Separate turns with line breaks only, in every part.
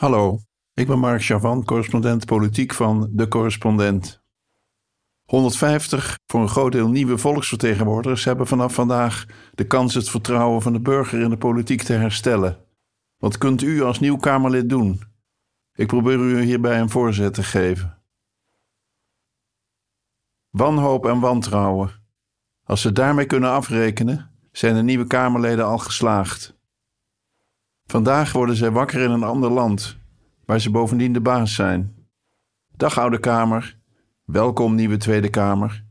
Hallo, ik ben Mark Chavan, correspondent politiek van De Correspondent. 150 voor een groot deel nieuwe volksvertegenwoordigers hebben vanaf vandaag de kans het vertrouwen van de burger in de politiek te herstellen. Wat kunt u als nieuw Kamerlid doen? Ik probeer u hierbij een voorzet te geven. Wanhoop en wantrouwen. Als ze daarmee kunnen afrekenen, zijn de nieuwe Kamerleden al geslaagd. Vandaag worden zij wakker in een ander land, waar ze bovendien de baas zijn. Dag Oude Kamer, welkom nieuwe Tweede Kamer.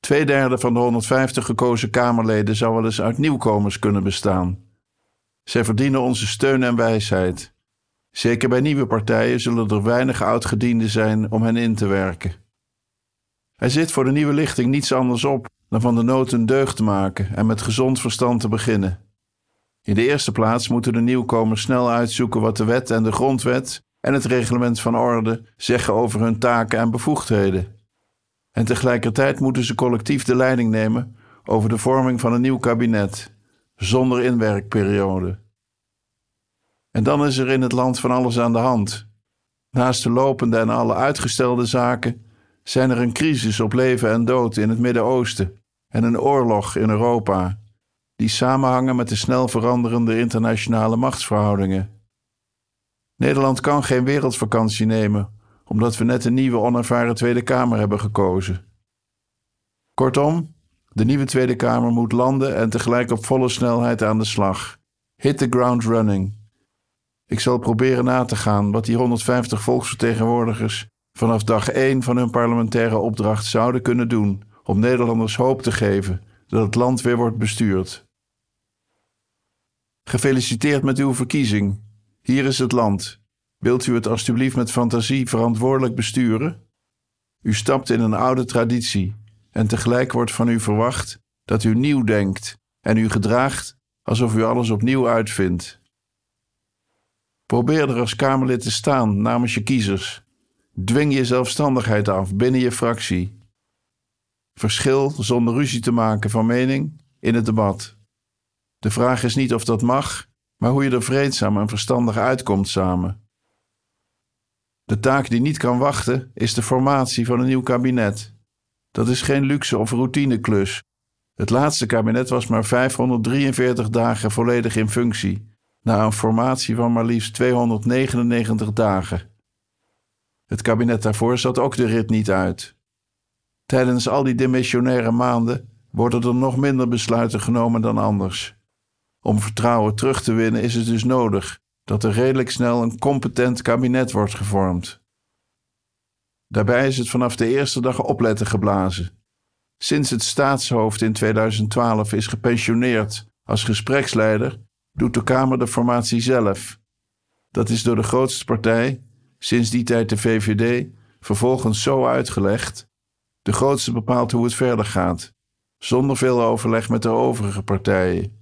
Tweederde van de 150 gekozen Kamerleden zou wel eens uit nieuwkomers kunnen bestaan. Zij verdienen onze steun en wijsheid. Zeker bij nieuwe partijen zullen er weinig oudgedienden zijn om hen in te werken. Er zit voor de nieuwe lichting niets anders op dan van de nood een deugd te maken en met gezond verstand te beginnen. In de eerste plaats moeten de nieuwkomers snel uitzoeken wat de wet en de grondwet en het reglement van orde zeggen over hun taken en bevoegdheden. En tegelijkertijd moeten ze collectief de leiding nemen over de vorming van een nieuw kabinet, zonder inwerkperiode. En dan is er in het land van alles aan de hand. Naast de lopende en alle uitgestelde zaken zijn er een crisis op leven en dood in het Midden-Oosten en een oorlog in Europa die samenhangen met de snel veranderende internationale machtsverhoudingen. Nederland kan geen wereldvakantie nemen, omdat we net een nieuwe onervaren Tweede Kamer hebben gekozen. Kortom, de nieuwe Tweede Kamer moet landen en tegelijk op volle snelheid aan de slag. Hit the ground running. Ik zal proberen na te gaan wat die 150 volksvertegenwoordigers vanaf dag 1 van hun parlementaire opdracht zouden kunnen doen om Nederlanders hoop te geven dat het land weer wordt bestuurd. Gefeliciteerd met uw verkiezing. Hier is het land. Wilt u het alstublieft met fantasie verantwoordelijk besturen? U stapt in een oude traditie en tegelijk wordt van u verwacht dat u nieuw denkt en u gedraagt alsof u alles opnieuw uitvindt. Probeer er als Kamerlid te staan namens je kiezers. Dwing je zelfstandigheid af binnen je fractie. Verschil zonder ruzie te maken van mening in het debat. De vraag is niet of dat mag, maar hoe je er vreedzaam en verstandig uitkomt samen. De taak die niet kan wachten is de formatie van een nieuw kabinet. Dat is geen luxe of routineklus. Het laatste kabinet was maar 543 dagen volledig in functie, na een formatie van maar liefst 299 dagen. Het kabinet daarvoor zat ook de rit niet uit. Tijdens al die demissionaire maanden worden er nog minder besluiten genomen dan anders. Om vertrouwen terug te winnen is het dus nodig dat er redelijk snel een competent kabinet wordt gevormd. Daarbij is het vanaf de eerste dag opletten geblazen. Sinds het staatshoofd in 2012 is gepensioneerd als gespreksleider, doet de Kamer de formatie zelf. Dat is door de grootste partij, sinds die tijd de VVD, vervolgens zo uitgelegd. De grootste bepaalt hoe het verder gaat, zonder veel overleg met de overige partijen.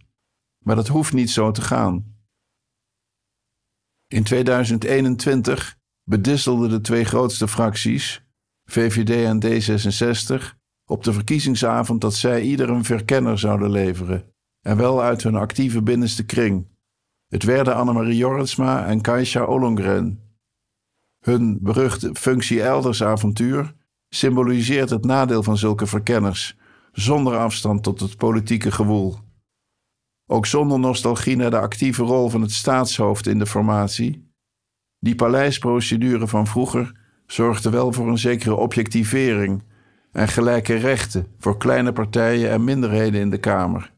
Maar dat hoeft niet zo te gaan. In 2021 bedisselden de twee grootste fracties, VVD en D66, op de verkiezingsavond dat zij ieder een verkenner zouden leveren, en wel uit hun actieve binnenste kring. Het werden Annemarie Jorritsma en Kaisha Ollongren. Hun beruchte functie elders avontuur symboliseert het nadeel van zulke verkenners, zonder afstand tot het politieke gewoel. Ook zonder nostalgie naar de actieve rol van het staatshoofd in de formatie. Die paleisprocedure van vroeger zorgde wel voor een zekere objectivering en gelijke rechten voor kleine partijen en minderheden in de Kamer.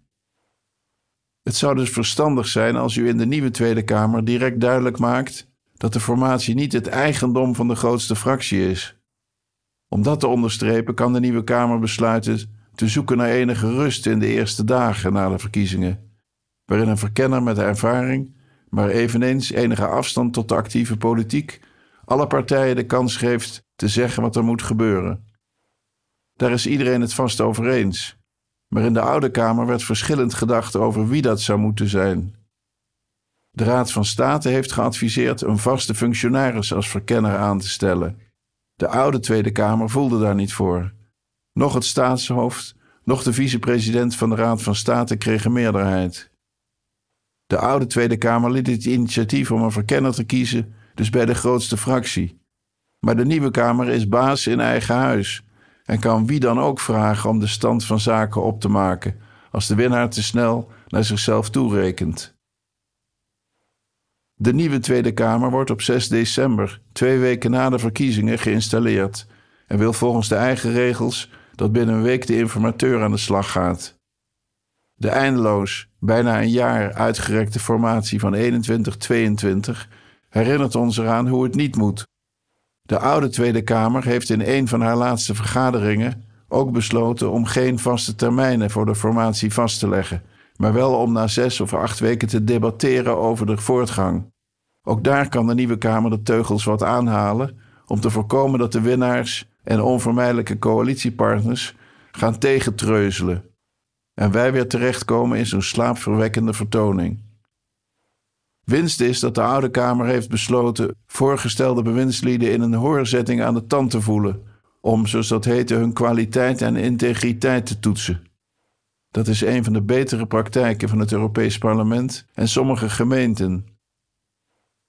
Het zou dus verstandig zijn als u in de nieuwe Tweede Kamer direct duidelijk maakt dat de formatie niet het eigendom van de grootste fractie is. Om dat te onderstrepen kan de nieuwe Kamer besluiten te zoeken naar enige rust in de eerste dagen na de verkiezingen waarin een verkenner met ervaring, maar eveneens enige afstand tot de actieve politiek, alle partijen de kans geeft te zeggen wat er moet gebeuren. Daar is iedereen het vast over eens, maar in de Oude Kamer werd verschillend gedacht over wie dat zou moeten zijn. De Raad van State heeft geadviseerd een vaste functionaris als verkenner aan te stellen. De oude Tweede Kamer voelde daar niet voor. Nog het staatshoofd, nog de vicepresident van de Raad van State kregen meerderheid. De oude Tweede Kamer liet het initiatief om een verkenner te kiezen, dus bij de grootste fractie. Maar de nieuwe Kamer is baas in eigen huis en kan wie dan ook vragen om de stand van zaken op te maken als de winnaar te snel naar zichzelf toerekent. De nieuwe Tweede Kamer wordt op 6 december, twee weken na de verkiezingen, geïnstalleerd en wil volgens de eigen regels dat binnen een week de informateur aan de slag gaat. De eindeloos, bijna een jaar uitgerekte formatie van 21-22 herinnert ons eraan hoe het niet moet. De oude Tweede Kamer heeft in een van haar laatste vergaderingen ook besloten om geen vaste termijnen voor de formatie vast te leggen, maar wel om na zes of acht weken te debatteren over de voortgang. Ook daar kan de nieuwe Kamer de teugels wat aanhalen om te voorkomen dat de winnaars en onvermijdelijke coalitiepartners gaan tegentreuzelen en wij weer terechtkomen in zo'n slaapverwekkende vertoning. Winst is dat de Oude Kamer heeft besloten voorgestelde bewindslieden in een hoorzetting aan de tand te voelen, om, zoals dat heette, hun kwaliteit en integriteit te toetsen. Dat is een van de betere praktijken van het Europees Parlement en sommige gemeenten.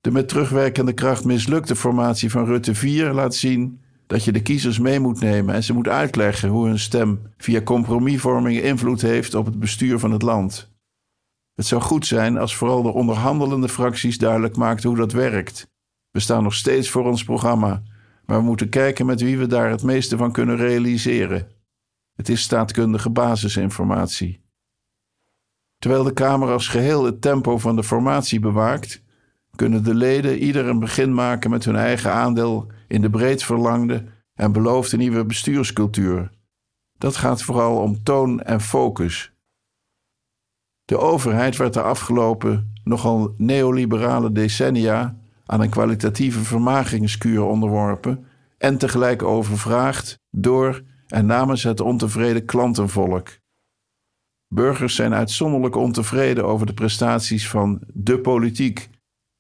De met terugwerkende kracht mislukte formatie van Rutte 4 laat zien dat je de kiezers mee moet nemen en ze moet uitleggen hoe hun stem via compromisvorming invloed heeft op het bestuur van het land. Het zou goed zijn als vooral de onderhandelende fracties duidelijk maakten hoe dat werkt. We staan nog steeds voor ons programma, maar we moeten kijken met wie we daar het meeste van kunnen realiseren. Het is staatkundige basisinformatie. Terwijl de Kamer als geheel het tempo van de formatie bewaakt, kunnen de leden ieder een begin maken met hun eigen aandeel in de breed verlangde en beloofde nieuwe bestuurscultuur. Dat gaat vooral om toon en focus. De overheid werd de afgelopen, nogal neoliberale decennia aan een kwalitatieve vermagingskuur onderworpen en tegelijk overvraagd door en namens het ontevreden klantenvolk. Burgers zijn uitzonderlijk ontevreden over de prestaties van de politiek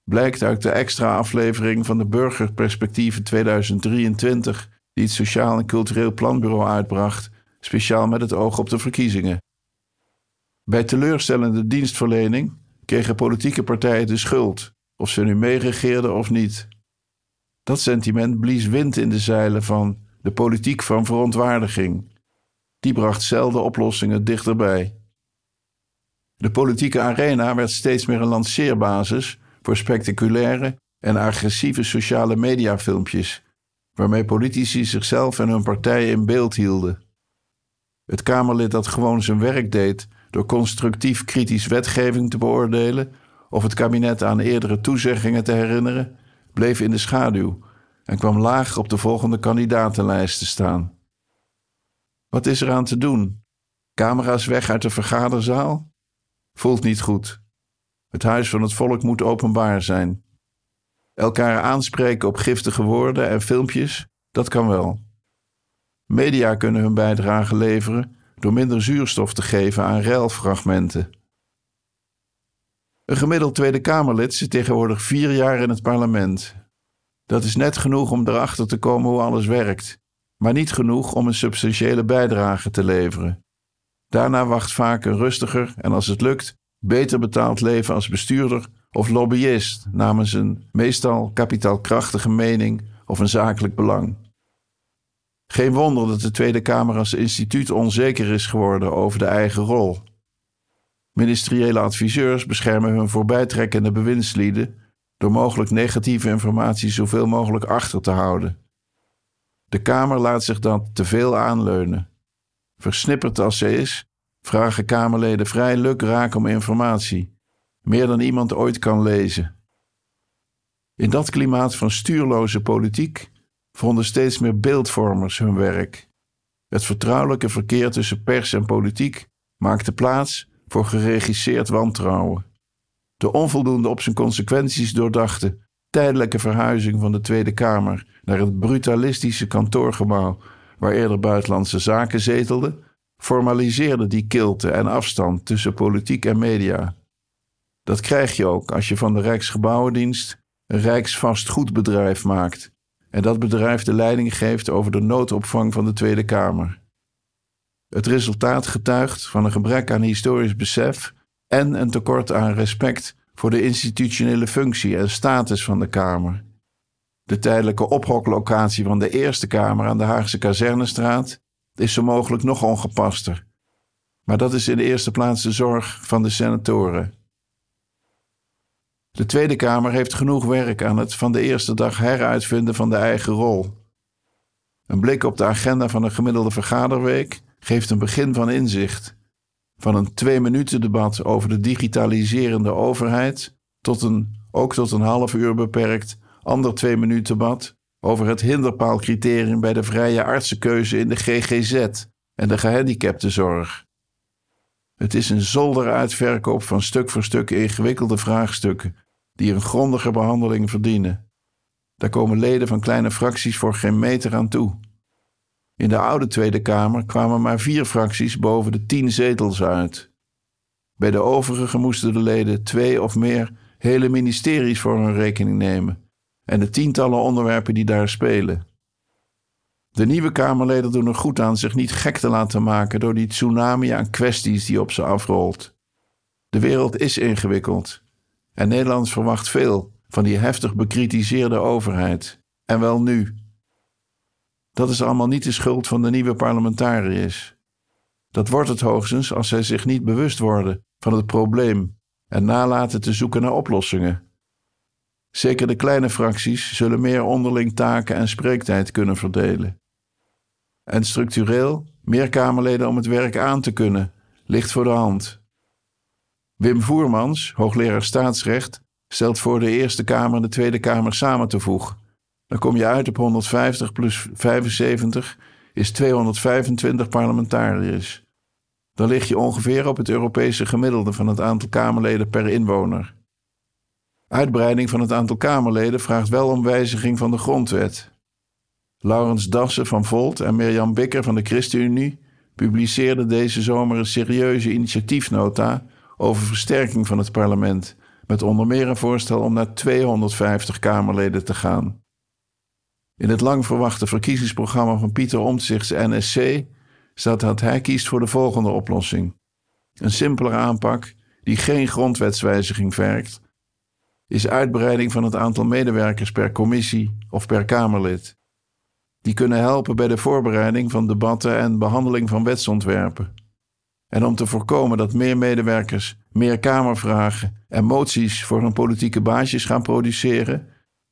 blijkt uit de extra aflevering van de Burgerperspectieven 2023, die het Sociaal en Cultureel Planbureau uitbracht, speciaal met het oog op de verkiezingen. Bij teleurstellende dienstverlening kregen politieke partijen de schuld, of ze nu meeregeerden of niet. Dat sentiment blies wind in de zeilen van de politiek van verontwaardiging. Die bracht zelden oplossingen dichterbij. De politieke arena werd steeds meer een lanceerbasis voor spectaculaire en agressieve sociale mediafilmpjes, waarmee politici zichzelf en hun partijen in beeld hielden. Het Kamerlid dat gewoon zijn werk deed door constructief kritisch wetgeving te beoordelen of het kabinet aan eerdere toezeggingen te herinneren, bleef in de schaduw en kwam laag op de volgende kandidatenlijst te staan. Wat is er aan te doen? Camera's weg uit de vergaderzaal? Voelt niet goed. Het huis van het volk moet openbaar zijn. Elkaar aanspreken op giftige woorden en filmpjes, dat kan wel. Media kunnen hun bijdrage leveren door minder zuurstof te geven aan ruilfragmenten. Een gemiddeld Tweede Kamerlid zit tegenwoordig vier jaar in het parlement. Dat is net genoeg om erachter te komen hoe alles werkt, maar niet genoeg om een substantiële bijdrage te leveren. Daarna wacht vaak een rustiger en als het lukt, beter betaald leven als bestuurder of lobbyist namens een meestal kapitaalkrachtige mening of een zakelijk belang. Geen wonder dat de Tweede Kamer als instituut onzeker is geworden over de eigen rol. Ministeriële adviseurs beschermen hun voorbijtrekkende bewindslieden door mogelijk negatieve informatie zoveel mogelijk achter te houden. De Kamer laat zich dan te veel aanleunen. Versnipperd als ze is, vragen Kamerleden vrij lukraak om informatie, meer dan iemand ooit kan lezen. In dat klimaat van stuurloze politiek vonden steeds meer beeldvormers hun werk. Het vertrouwelijke verkeer tussen pers en politiek maakte plaats voor geregisseerd wantrouwen. De onvoldoende op zijn consequenties doordachte tijdelijke verhuizing van de Tweede Kamer naar het brutalistische kantoorgebouw waar eerder buitenlandse zaken zetelden, formaliseerde die kilte en afstand tussen politiek en media. Dat krijg je ook als je van de Rijksgebouwendienst een Rijksvastgoedbedrijf maakt en dat bedrijf de leiding geeft over de noodopvang van de Tweede Kamer. Het resultaat getuigt van een gebrek aan historisch besef en een tekort aan respect voor de institutionele functie en status van de Kamer. De tijdelijke ophoklocatie van de Eerste Kamer aan de Haagse Kazernestraat is zo mogelijk nog ongepaster. Maar dat is in de eerste plaats de zorg van de senatoren. De Tweede Kamer heeft genoeg werk aan het van de eerste dag heruitvinden van de eigen rol. Een blik op de agenda van een gemiddelde vergaderweek geeft een begin van inzicht. Van een twee-minuten debat over de digitaliserende overheid tot een, ook tot een half uur beperkt, ander twee-minuten debat over het hinderpaalcriterium bij de vrije artsenkeuze in de GGZ en de gehandicaptenzorg. Het is een zolderuitverkoop van stuk voor stuk ingewikkelde vraagstukken die een grondige behandeling verdienen. Daar komen leden van kleine fracties voor geen meter aan toe. In de oude Tweede Kamer kwamen maar vier fracties boven de tien zetels uit. Bij de overige moesten de leden twee of meer hele ministeries voor hun rekening nemen en de tientallen onderwerpen die daar spelen. De nieuwe Kamerleden doen er goed aan zich niet gek te laten maken door die tsunami aan kwesties die op ze afrolt. De wereld is ingewikkeld en Nederland verwacht veel van die heftig bekritiseerde overheid. En wel nu. Dat is allemaal niet de schuld van de nieuwe parlementariërs. Dat wordt het hoogstens als zij zich niet bewust worden van het probleem en nalaten te zoeken naar oplossingen. Zeker de kleine fracties zullen meer onderling taken en spreektijd kunnen verdelen. En structureel meer Kamerleden om het werk aan te kunnen, ligt voor de hand. Wim Voermans, hoogleraar staatsrecht, stelt voor de Eerste Kamer en de Tweede Kamer samen te voegen. Dan kom je uit op 150 plus 75 is 225 parlementariërs. Dan lig je ongeveer op het Europese gemiddelde van het aantal Kamerleden per inwoner. Uitbreiding van het aantal Kamerleden vraagt wel om wijziging van de grondwet. Laurens Dassen van Volt en Mirjam Bikker van de ChristenUnie publiceerden deze zomer een serieuze initiatiefnota over versterking van het parlement, met onder meer een voorstel om naar 250 Kamerleden te gaan. In het lang verwachte verkiezingsprogramma van Pieter Omtzigt's NSC staat dat hij kiest voor de volgende oplossing. Een simpelere aanpak die geen grondwetswijziging vergt, is uitbreiding van het aantal medewerkers per commissie of per Kamerlid. Die kunnen helpen bij de voorbereiding van debatten en behandeling van wetsontwerpen. En om te voorkomen dat meer medewerkers meer Kamervragen en moties voor hun politieke baasjes gaan produceren,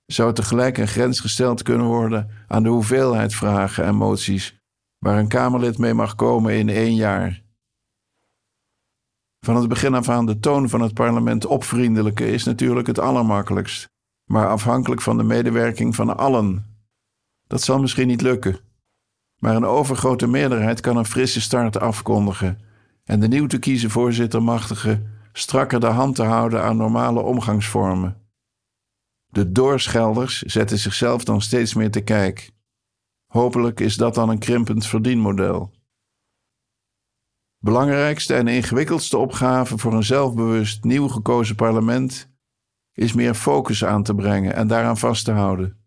zou tegelijk een grens gesteld kunnen worden aan de hoeveelheid vragen en moties waar een Kamerlid mee mag komen in één jaar. Van het begin af aan de toon van het parlement opvriendelijke is natuurlijk het allermakkelijkst, maar afhankelijk van de medewerking van allen. Dat zal misschien niet lukken, maar een overgrote meerderheid kan een frisse start afkondigen en de nieuw te kiezen voorzitter machtigen strakker de hand te houden aan normale omgangsvormen. De doorschelders zetten zichzelf dan steeds meer te kijk. Hopelijk is dat dan een krimpend verdienmodel. Belangrijkste en ingewikkeldste opgave voor een zelfbewust nieuw gekozen parlement is meer focus aan te brengen en daaraan vast te houden.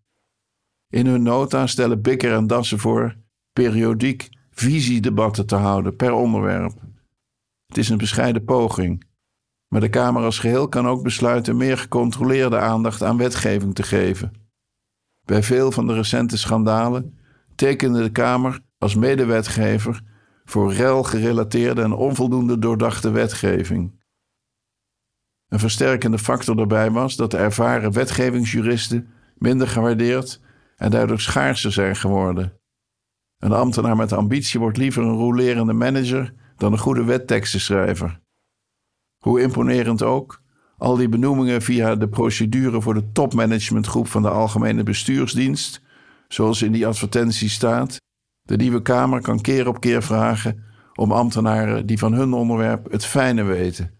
In hun nota stellen Bikker en Dassen voor periodiek visiedebatten te houden per onderwerp. Het is een bescheiden poging, maar de Kamer als geheel kan ook besluiten meer gecontroleerde aandacht aan wetgeving te geven. Bij veel van de recente schandalen tekende de Kamer als medewetgever voor rel-gerelateerde en onvoldoende doordachte wetgeving. Een versterkende factor daarbij was dat de ervaren wetgevingsjuristen minder gewaardeerd en daardoor schaarser zijn geworden. Een ambtenaar met ambitie wordt liever een rolerende manager dan een goede wettekstenschrijver. Hoe imponerend ook, al die benoemingen via de procedure voor de topmanagementgroep van de Algemene Bestuursdienst, zoals in die advertentie staat, de nieuwe Kamer kan keer op keer vragen om ambtenaren die van hun onderwerp het fijne weten.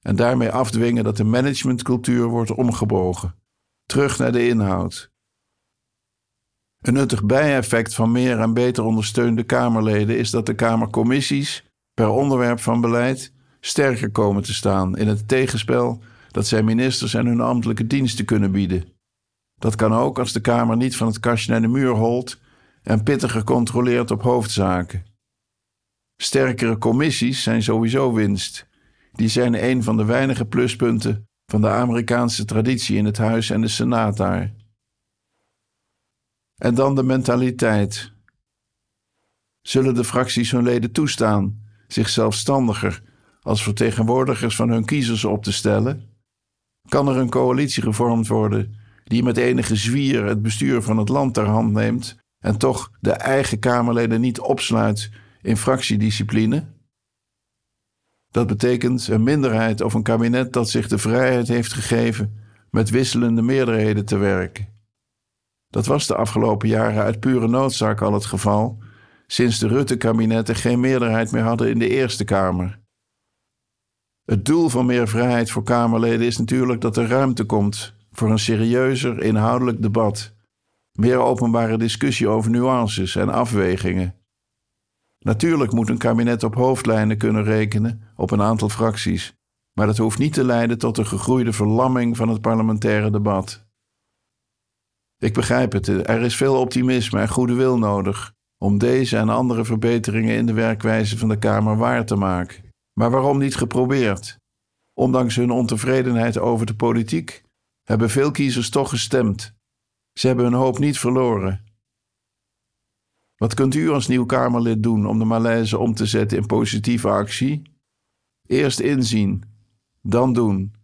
En daarmee afdwingen dat de managementcultuur wordt omgebogen. Terug naar de inhoud. Een nuttig bijeffect van meer en beter ondersteunde Kamerleden is dat de Kamercommissies per onderwerp van beleid sterker komen te staan in het tegenspel dat zij ministers en hun ambtelijke diensten kunnen bieden. Dat kan ook als de Kamer niet van het kastje naar de muur holt en pittiger controleert op hoofdzaken. Sterkere commissies zijn sowieso winst. die zijn een van de weinige pluspunten van de Amerikaanse traditie in het Huis en de Senaat daar. En dan de mentaliteit. Zullen de fracties hun leden toestaan zich zelfstandiger als vertegenwoordigers van hun kiezers op te stellen? Kan er een coalitie gevormd worden die met enige zwier het bestuur van het land ter hand neemt en toch de eigen Kamerleden niet opsluit in fractiediscipline? Dat betekent een minderheid of een kabinet dat zich de vrijheid heeft gegeven met wisselende meerderheden te werken. Dat was de afgelopen jaren uit pure noodzaak al het geval, sinds de Rutte-kabinetten geen meerderheid meer hadden in de Eerste Kamer. Het doel van meer vrijheid voor Kamerleden is natuurlijk dat er ruimte komt voor een serieuzer inhoudelijk debat, meer openbare discussie over nuances en afwegingen. Natuurlijk moet een kabinet op hoofdlijnen kunnen rekenen op een aantal fracties, maar dat hoeft niet te leiden tot een gegroeide verlamming van het parlementaire debat. Ik begrijp het, er is veel optimisme en goede wil nodig om deze en andere verbeteringen in de werkwijze van de Kamer waar te maken. Maar waarom niet geprobeerd? Ondanks hun ontevredenheid over de politiek hebben veel kiezers toch gestemd. Ze hebben hun hoop niet verloren. Wat kunt u als nieuw Kamerlid doen om de malaise om te zetten in positieve actie? Eerst inzien, dan doen.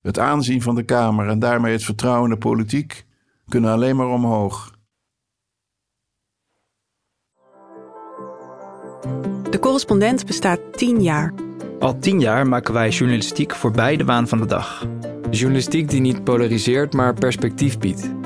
Het aanzien van de Kamer en daarmee het vertrouwen in de politiek kunnen alleen maar omhoog.
De correspondent bestaat tien jaar.
Al tien jaar maken wij journalistiek voorbij de waan van de dag.
Journalistiek die niet polariseert, maar perspectief biedt.